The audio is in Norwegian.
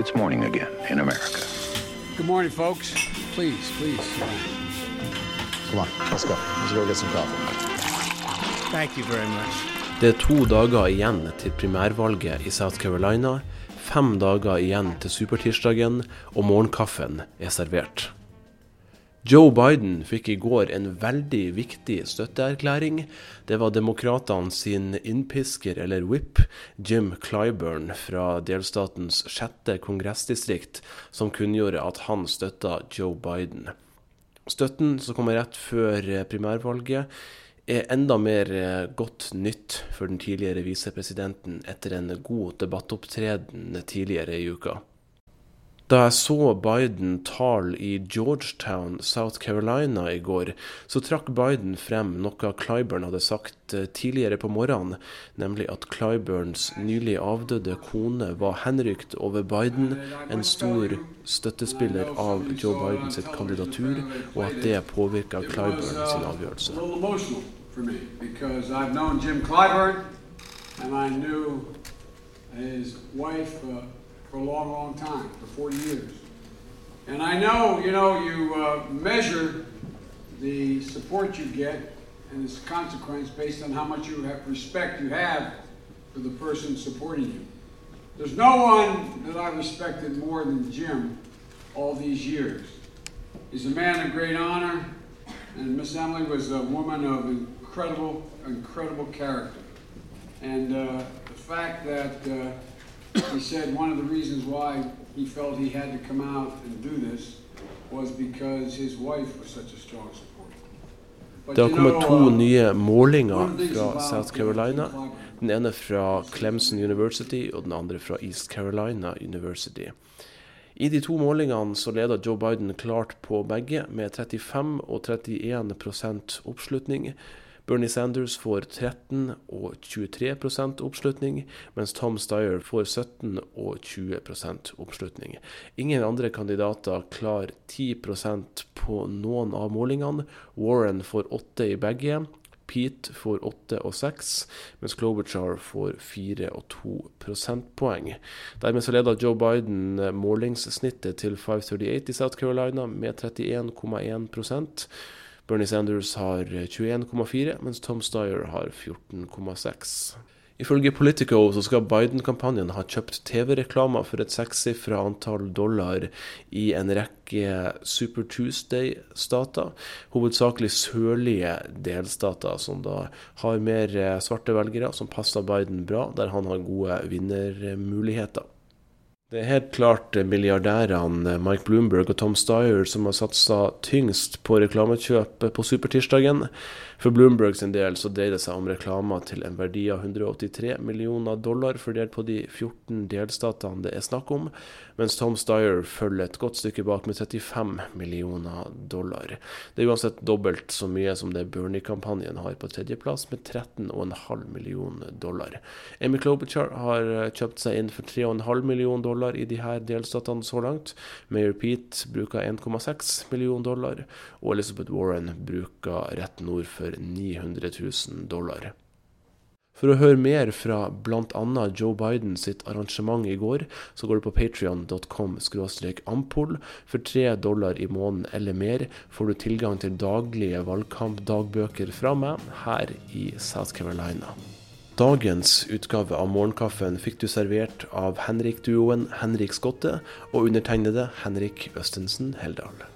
it's morning again in America. Good morning, folks. Please, please. Come on, let's go. Let's go get some coffee. Thank you very much. Det er to dager igjen til primærvalget i South Carolina, fem dager igjen til supertirsdagen, og morgenkaffen er servert. Joe Biden fikk i går en veldig viktig støtteerklæring. Det var demokratene sin innpisker, eller whip, Jim Clyburn fra delstatens sjette kongressdistrikt, som kunngjorde at han støtta Joe Biden. Støtten som kommer rett før primærvalget, er enda mer godt nytt for den tidligere visepresidenten etter en god debattopptreden tidligere i uka. Da jeg så Biden tale i Georgetown, South Carolina i går, så trakk Biden frem noe Clyburn hadde sagt tidligere på morgenen, nemlig at Clyburns nylig avdøde kone var henrykt over Biden, en stor støttespiller av Joe Bidens kandidatur, og at det påvirka Clyburn sin avgjørelse. Jim Clyburn, and I knew his wife uh, for a long, long time, for 40 years. And I know, you know, you uh, measure the support you get and its consequence based on how much you have respect you have for the person supporting you. There's no one that I respected more than Jim all these years. He's a man of great honor, and Miss Emily was a woman of incredible, incredible character. And uh, the fact that uh, he said one of the reasons why he felt he had to come out and do this was because his wife was such a strong supporter. Det har kommet to uh, nye målinger fra South Carolina. Den ene fra Clemson University og den andre fra East Carolina University. I de to målingene så leder Joe Biden klart på begge, med 35 og 31% oppslutning. Bernie Sanders får 13 og 23 oppslutning, mens Tom Steyer får 17 og 20 oppslutning. Ingen andre kandidater klarer 10% på noen av målingene. Warren får 8 i begge. Pete får 8 og 6, mens Klobuchar får 4 og 2 prosentpoeng. Dermed så leder Joe Biden målingssnittet til 538 i South Carolina med 31,1 Bernie Sanders har 21,4, mens Tom Steyer har 14,6. Ifølge Politico så skal Biden-kampanjen ha kjøpt TV-reklamer for et sekssifra antall dollar i en rekke Super Tuesday-stater, hovedsakelig sørlige delstater, som da har mer svarte velgere, som passer Biden bra, der han har gode vinnermuligheter. Det er helt klart milliardærene Mike Bloomberg og Tom Steyer som har satsa tyngst på reklamekjøp på supertirsdagen. For Bloomberg sin del så dreier det seg om reklamer til en verdi av 183 millioner dollar, fordelt på de 14 delstatene det er snakk om, mens Tom Steyer følger et godt stykke bak med 35 millioner dollar. Det er uansett dobbelt så mye som det Bernie-kampanjen har på tredjeplass, med 13,5 millioner dollar. Amy Klobuchar har kjøpt seg inn for 3,5 millioner dollar i de her delstatene så langt. Mayor Pete bruker 1,6 millioner dollar, og Elizabeth Warren bruker rett nord for 900 000 dollar. For å høre mer fra bl.a. Joe Biden sitt arrangement i går, så går du på patrion.com ampol. For tre dollar i måneden eller mer får du tilgang til daglige valgkampdagbøker fra meg her i South Carolina. Dagens utgave av Morgenkaffen fikk du servert av Henrik-duoen Henrik Skotte og undertegnede Henrik Østensen Heldal.